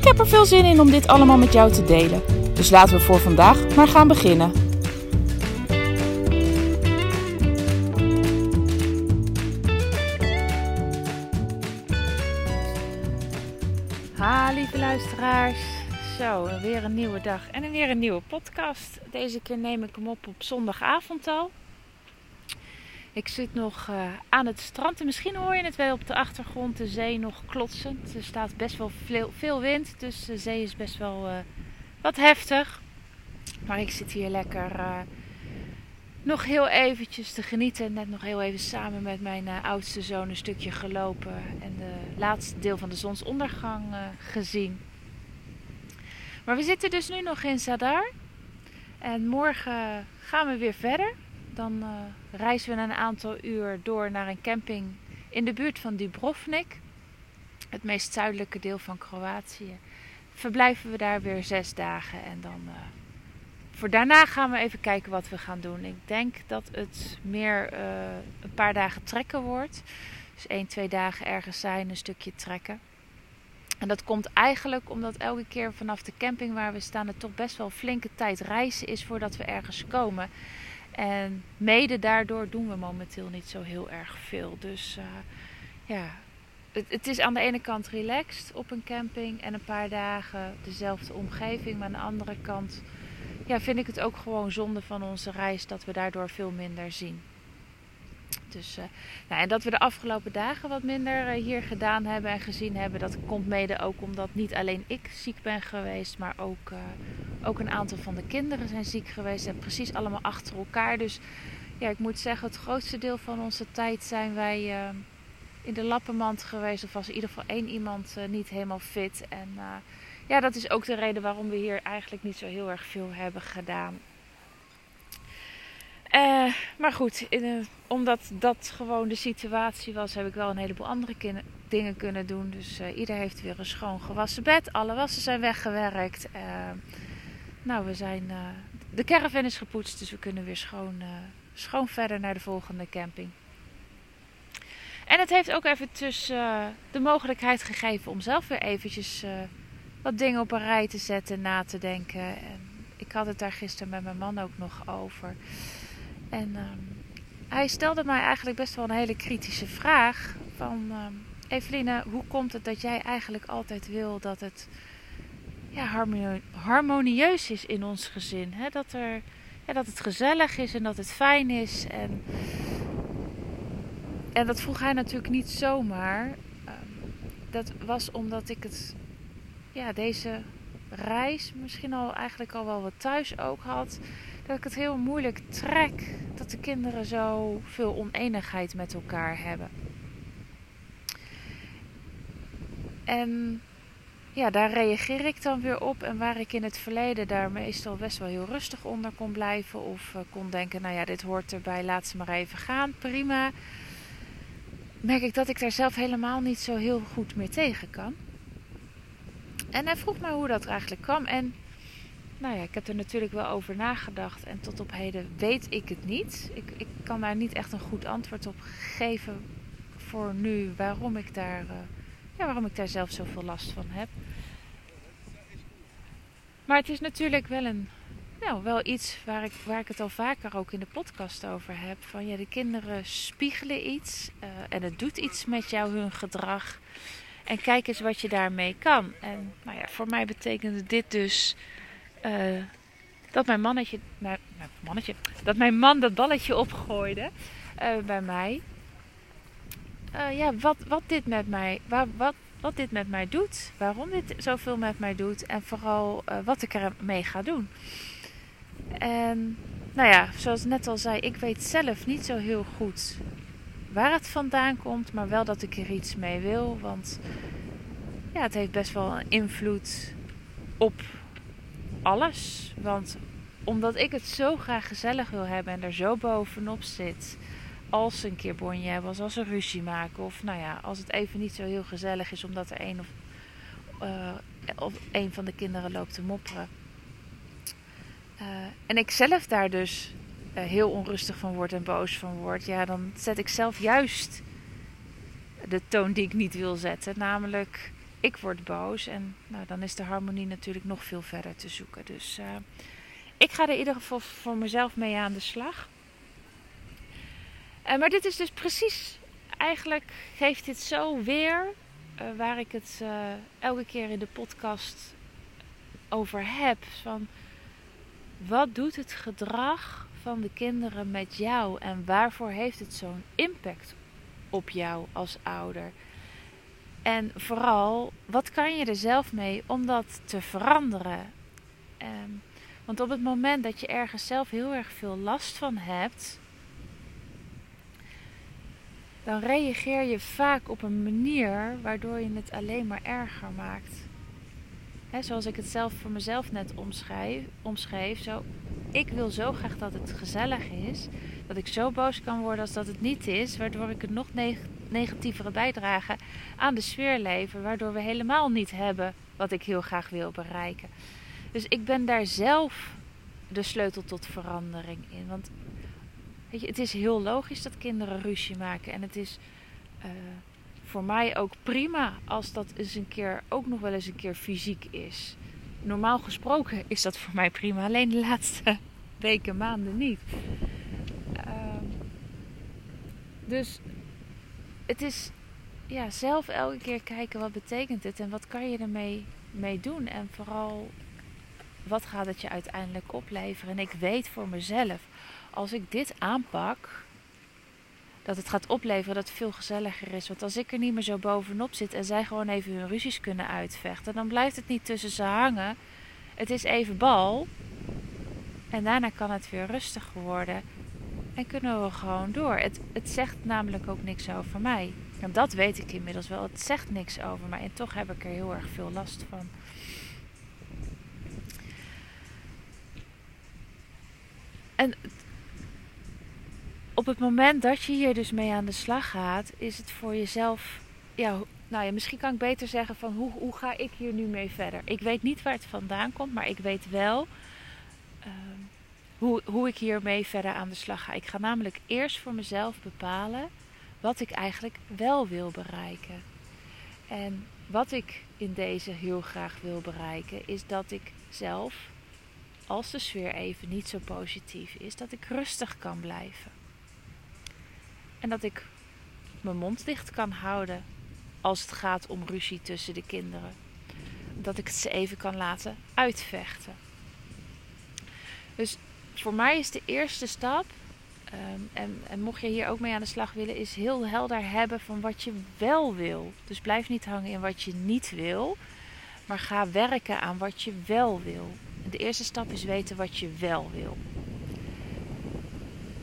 Ik heb er veel zin in om dit allemaal met jou te delen. Dus laten we voor vandaag maar gaan beginnen. Ha, lieve luisteraars. Zo, weer een nieuwe dag en weer een nieuwe podcast. Deze keer neem ik hem op op zondagavond al. Ik zit nog uh, aan het strand en misschien hoor je het wel op de achtergrond de zee nog klotsen. Er staat best wel veel, wind, dus de zee is best wel uh, wat heftig. Maar ik zit hier lekker uh, nog heel eventjes te genieten. Net nog heel even samen met mijn oudste zoon een stukje gelopen en de laatste deel van de zonsondergang gezien. Maar we zitten dus nu nog in Zadar. En morgen gaan we weer verder. Dan uh, reizen we een aantal uur door naar een camping in de buurt van Dubrovnik. Het meest zuidelijke deel van Kroatië. Verblijven we daar weer zes dagen. En dan uh, voor daarna gaan we even kijken wat we gaan doen. Ik denk dat het meer uh, een paar dagen trekken wordt. Dus één, twee dagen ergens zijn, een stukje trekken. En dat komt eigenlijk omdat elke keer vanaf de camping waar we staan het toch best wel flinke tijd reizen is voordat we ergens komen. En mede daardoor doen we momenteel niet zo heel erg veel. Dus uh, ja, het, het, is aan de ene kant relaxed op een camping en een paar dagen dezelfde omgeving. Maar aan de andere kant ja, vind ik het ook gewoon zonde van onze reis dat we daardoor veel minder zien. Dus, uh, nou, en dat we de afgelopen dagen wat minder uh, hier gedaan hebben en gezien hebben, dat komt mede ook omdat niet alleen ik ziek ben geweest, maar ook, ook een aantal van de kinderen zijn ziek geweest en precies allemaal achter elkaar. Dus ja, ik moet zeggen, het grootste deel van onze tijd zijn wij in de lappenmand geweest, of was in ieder geval één iemand niet helemaal fit. En ja, dat is ook de reden waarom we hier eigenlijk niet zo heel erg veel hebben gedaan. Maar goed, in, omdat dat gewoon de situatie was, heb ik wel een heleboel andere dingen kunnen doen. Dus ieder heeft weer een schoon gewassen bed. Alle wassen zijn weggewerkt. Uh, nou, we zijn. de caravan is gepoetst, dus we kunnen weer schoon, schoon verder naar de volgende camping. En het heeft ook even tussen de mogelijkheid gegeven om zelf weer eventjes wat dingen op een rij te zetten, na te denken. En ik had het daar gisteren met mijn man ook nog over. En um, hij stelde mij eigenlijk best wel een hele kritische vraag. Van um, Eveline, hoe komt het dat jij eigenlijk altijd wil dat het ja, harmonieus is in ons gezin? Hè? Dat, er, ja, dat het gezellig is en dat het fijn is. En, en dat vroeg hij natuurlijk niet zomaar. Um, dat was omdat ik het, ja, deze reis misschien al eigenlijk al wel wat thuis ook had dat ik het heel moeilijk trek dat de kinderen zo veel oneenigheid met elkaar hebben. En ja, daar reageer ik dan weer op. En waar ik in het verleden daar meestal best wel heel rustig onder kon blijven. Of uh, kon denken, nou ja, dit hoort erbij, laat ze maar even gaan, prima. Merk ik dat ik daar zelf helemaal niet zo heel goed meer tegen kan. En hij vroeg me hoe dat eigenlijk kwam. En nou ja, ik heb er natuurlijk wel over nagedacht en tot op heden weet ik het niet. Ik, ik kan daar niet echt een goed antwoord op geven voor nu waarom ik daar, uh, ja, waarom ik daar zelf zoveel last van heb. Maar het is natuurlijk wel een, nou, wel iets waar ik, waar ik het al vaker ook in de podcast over heb. Van ja, de kinderen spiegelen iets uh, en het doet iets met jou, hun gedrag. En kijk eens wat je daarmee kan. En nou ja, voor mij betekende dit dus uh, dat mijn mannetje, nou, mannetje, dat mijn man dat balletje opgooide uh, bij mij. Ja, wat, wat dit met mij, waar, wat, wat dit met mij doet, waarom dit zoveel met mij doet en vooral wat ik ermee ga doen. En nou ja, zoals ik net al zei, ik weet zelf niet zo heel goed waar het vandaan komt, maar wel dat ik er iets mee wil. Want ja, het heeft best wel een invloed op alles. Want omdat ik het zo graag gezellig wil hebben en er zo bovenop zit. Als ze een keer bonje hebben, als ze ruzie maken. Of nou ja, als het even niet zo heel gezellig is omdat er een of, uh, of een van de kinderen loopt te mopperen. Uh, en ik zelf daar dus uh, heel onrustig van word en boos van word. Ja, dan zet ik zelf juist de toon die ik niet wil zetten. Namelijk, ik word boos. En nou, dan is de harmonie natuurlijk nog veel verder te zoeken. Dus ik ga er in ieder geval voor mezelf mee aan de slag. Uh, maar dit is dus precies, eigenlijk geeft dit zo weer uh, waar ik het elke keer in de podcast over heb. Van wat doet het gedrag van de kinderen met jou en waarvoor heeft het zo'n impact op jou als ouder? En vooral, wat kan je er zelf mee om dat te veranderen? Um, want op het moment dat je ergens zelf heel erg veel last van hebt, dan reageer je vaak op een manier waardoor je het alleen maar erger maakt. He, zoals ik het zelf voor mezelf net omschrijf, omschreef. Zo, ik wil zo graag dat het gezellig is. Dat ik zo boos kan worden als dat het niet is. Waardoor ik het nog negatievere bijdrage aan de sfeer lever. Waardoor we helemaal niet hebben wat ik heel graag wil bereiken. Dus ik ben daar zelf de sleutel tot verandering in. Want het is heel logisch dat kinderen ruzie maken. En het is uh, voor mij ook prima als dat eens een keer ook nog wel eens een keer fysiek is. Normaal gesproken is dat voor mij prima. Alleen de laatste weken, maanden niet. Uh, dus het is ja, zelf elke keer kijken wat betekent het en wat kan je ermee mee doen. En vooral wat gaat het je uiteindelijk opleveren. En ik weet voor mezelf, als ik dit aanpak, dat het gaat opleveren dat het veel gezelliger is. Want als ik er niet meer zo bovenop zit en zij gewoon even hun ruzies kunnen uitvechten, dan blijft het niet tussen ze hangen. Het is even bal. En daarna kan het weer rustig worden. En kunnen we gewoon door. Het, het zegt namelijk ook niks over mij. En dat weet ik inmiddels wel. Het zegt niks over mij. En toch heb ik er heel erg veel last van. En op het moment dat je hier dus mee aan de slag gaat, is het voor jezelf. Ja, nou ja, misschien kan ik beter zeggen van hoe, hoe ga ik hier nu mee verder? Ik weet niet waar het vandaan komt, maar ik weet wel uh, hoe, hoe ik hiermee verder aan de slag ga. Ik ga namelijk eerst voor mezelf bepalen wat ik eigenlijk wel wil bereiken. En wat ik in deze heel graag wil bereiken, is dat ik zelf, als de sfeer even niet zo positief is, dat ik rustig kan blijven. En dat ik mijn mond dicht kan houden als het gaat om ruzie tussen de kinderen. Dat ik het ze even kan laten uitvechten. Dus voor mij is de eerste stap, um, en, en mocht je hier ook mee aan de slag willen, is heel helder hebben van wat je wel wil. Dus blijf niet hangen in wat je niet wil, maar ga werken aan wat je wel wil. De eerste stap is weten wat je wel wil.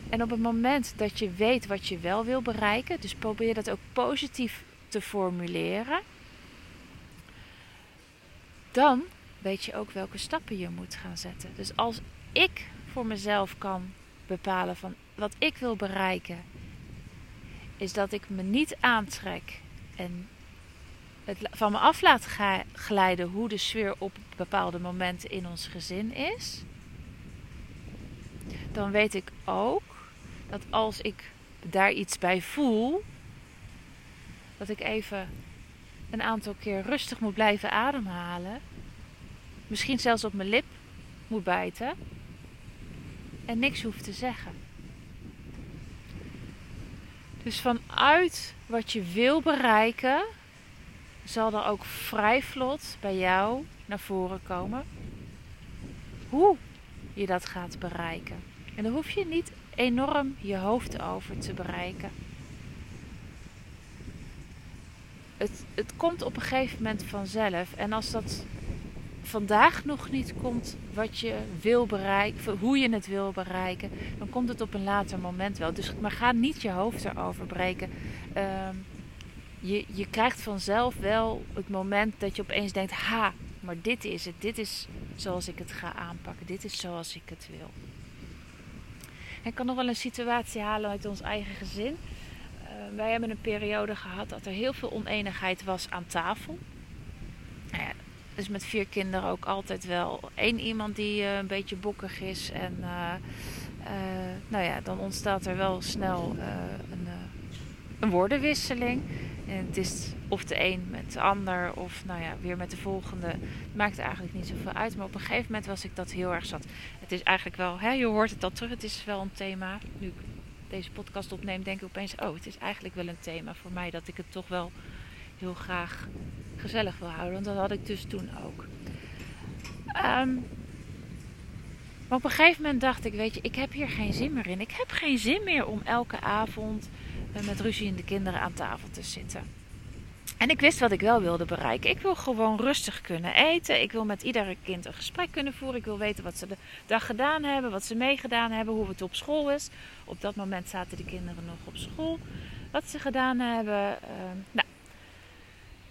En op het moment dat je weet wat je wel wil bereiken, dus probeer dat ook positief te formuleren, dan weet je ook welke stappen je moet gaan zetten. Dus als ik voor mezelf kan bepalen van wat ik wil bereiken, is dat ik me niet aantrek en het van me af laat glijden hoe de sfeer op bepaalde momenten in ons gezin is, dan weet ik ook dat als ik daar iets bij voel, dat ik even een aantal keer rustig moet blijven ademhalen. Misschien zelfs op mijn lip moet bijten. En niks hoeft te zeggen. Dus vanuit wat je wil bereiken, zal er ook vrij vlot bij jou naar voren komen hoe je dat gaat bereiken. En dan hoef je niet enorm je hoofd over te bereiken. Het, het komt op een gegeven moment vanzelf. En als dat vandaag nog niet komt wat je wil bereiken, hoe je het wil bereiken, dan komt het op een later moment wel. Dus, maar ga niet je hoofd erover breken. Uh, je, je krijgt vanzelf wel het moment dat je opeens denkt: ha, maar dit is het. Dit is zoals ik het ga aanpakken. Dit is zoals ik het wil. Ik kan nog wel een situatie halen uit ons eigen gezin. Uh, wij hebben een periode gehad dat er heel veel oneenigheid was aan tafel. Dus met vier kinderen ook altijd wel één iemand die uh, een beetje bokkig is. En uh, nou ja, dan ontstaat er wel snel een, een woordenwisseling. En het is of de een met de ander of nou ja, weer met de volgende. Het maakt eigenlijk niet zoveel uit. Maar op een gegeven moment was ik dat heel erg zat. Het is eigenlijk wel, hè, je hoort het al terug, het is wel een thema. Nu ik deze podcast opneem, denk ik opeens, oh, het is eigenlijk wel een thema voor mij dat ik het toch wel heel graag gezellig wil houden. Want dat had ik dus toen ook. Um, maar op een gegeven moment dacht ik, weet je, ik heb hier geen zin meer in. Ik heb geen zin meer om elke avond met ruzie in de kinderen aan tafel te zitten. En ik wist wat ik wel wilde bereiken. Ik wil gewoon rustig kunnen eten. Ik wil met iedere kind een gesprek kunnen voeren. Ik wil weten wat ze de dag gedaan hebben, wat ze meegedaan hebben, hoe het op school is. Op dat moment zaten de kinderen nog op school. Wat ze gedaan hebben. Uh, nou.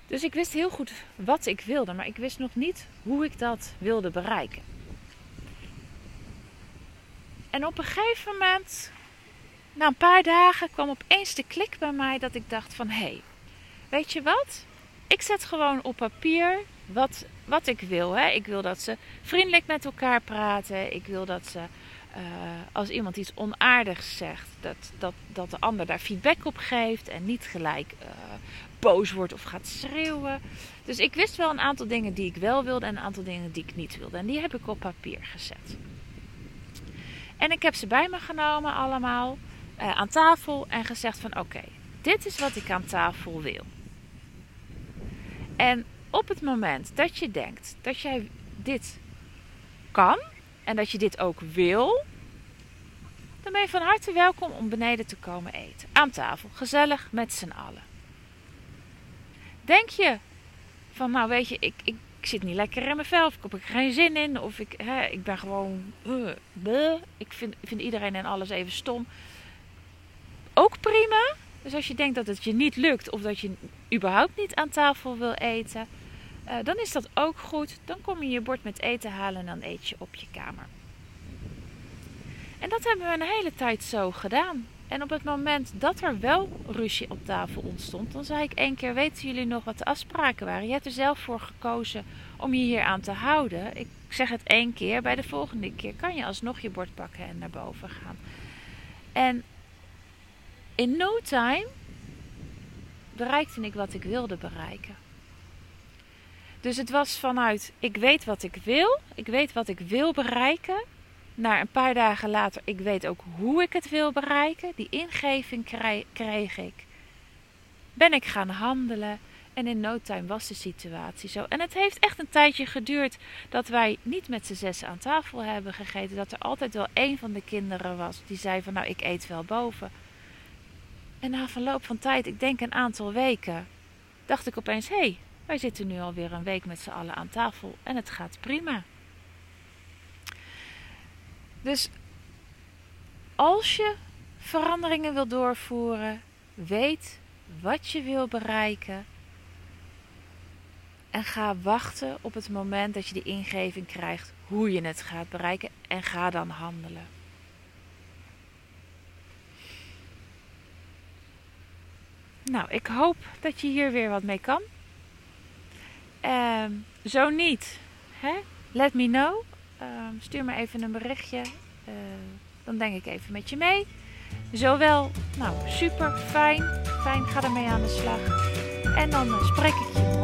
Dus ik wist heel goed wat ik wilde, maar ik wist nog niet hoe ik dat wilde bereiken. En op een gegeven moment na een paar dagen kwam opeens de klik bij mij dat ik dacht van hé, hey, weet je wat? Ik zet gewoon op papier wat, wat ik wil. Hè? Ik wil dat ze vriendelijk met elkaar praten. Ik wil dat ze uh, als iemand iets onaardigs zegt, dat, dat, dat de ander daar feedback op geeft en niet gelijk uh, boos wordt of gaat schreeuwen. Dus ik wist wel een aantal dingen die ik wel wilde en een aantal dingen die ik niet wilde. En die heb ik op papier gezet. En ik heb ze bij me genomen allemaal uh, aan tafel en gezegd van oké, dit is wat ik aan tafel wil. En op het moment dat je denkt dat jij dit kan en dat je dit ook wil, dan ben je van harte welkom om beneden te komen eten. Aan tafel, gezellig met z'n allen. Denk je van, nou weet je, ik, ik, ik zit niet lekker in mijn vel, of ik heb er geen zin in, of ik, hè, ik ben gewoon, uh, ik vind, vind iedereen en alles even stom ook prima. Dus als je denkt dat het je niet lukt of dat je überhaupt niet aan tafel wil eten, uh, dan is dat ook goed. Dan kom je je bord met eten halen en dan eet je op je kamer. En dat hebben we een hele tijd zo gedaan. En op het moment dat er wel ruzie op tafel ontstond, dan zei ik één keer: Weten jullie nog wat de afspraken waren? Je hebt er zelf voor gekozen om je hier aan te houden. Ik zeg het één keer, bij de volgende keer kan je alsnog je bord pakken en naar boven gaan. En in no time bereikte ik wat ik wilde bereiken. Dus het was vanuit ik weet wat ik wil, ik weet wat ik wil bereiken. Naar een paar dagen later, ik weet ook hoe ik het wil bereiken. Die ingeving kreeg ik. Ben ik gaan handelen en in no time was de situatie zo. En het heeft echt een tijdje geduurd dat wij niet met z'n zes aan tafel hebben gegeten. Dat er altijd wel één van de kinderen was die zei van nou ik eet wel boven. En na verloop van tijd, ik denk een aantal weken, dacht ik opeens: hé, hey, wij zitten nu alweer een week met z'n allen aan tafel en het gaat prima. Dus als je veranderingen wil doorvoeren, weet wat je wil bereiken. En ga wachten op het moment dat je die ingeving krijgt hoe je het gaat bereiken en ga dan handelen. Nou, ik hoop dat je hier weer wat mee kan. Um, zo niet, hè? let me know. Um, stuur me even een berichtje. Uh, dan denk ik even met je mee. Zowel, nou super, fijn. Fijn, ga ermee aan de slag. En dan uh, spreek ik je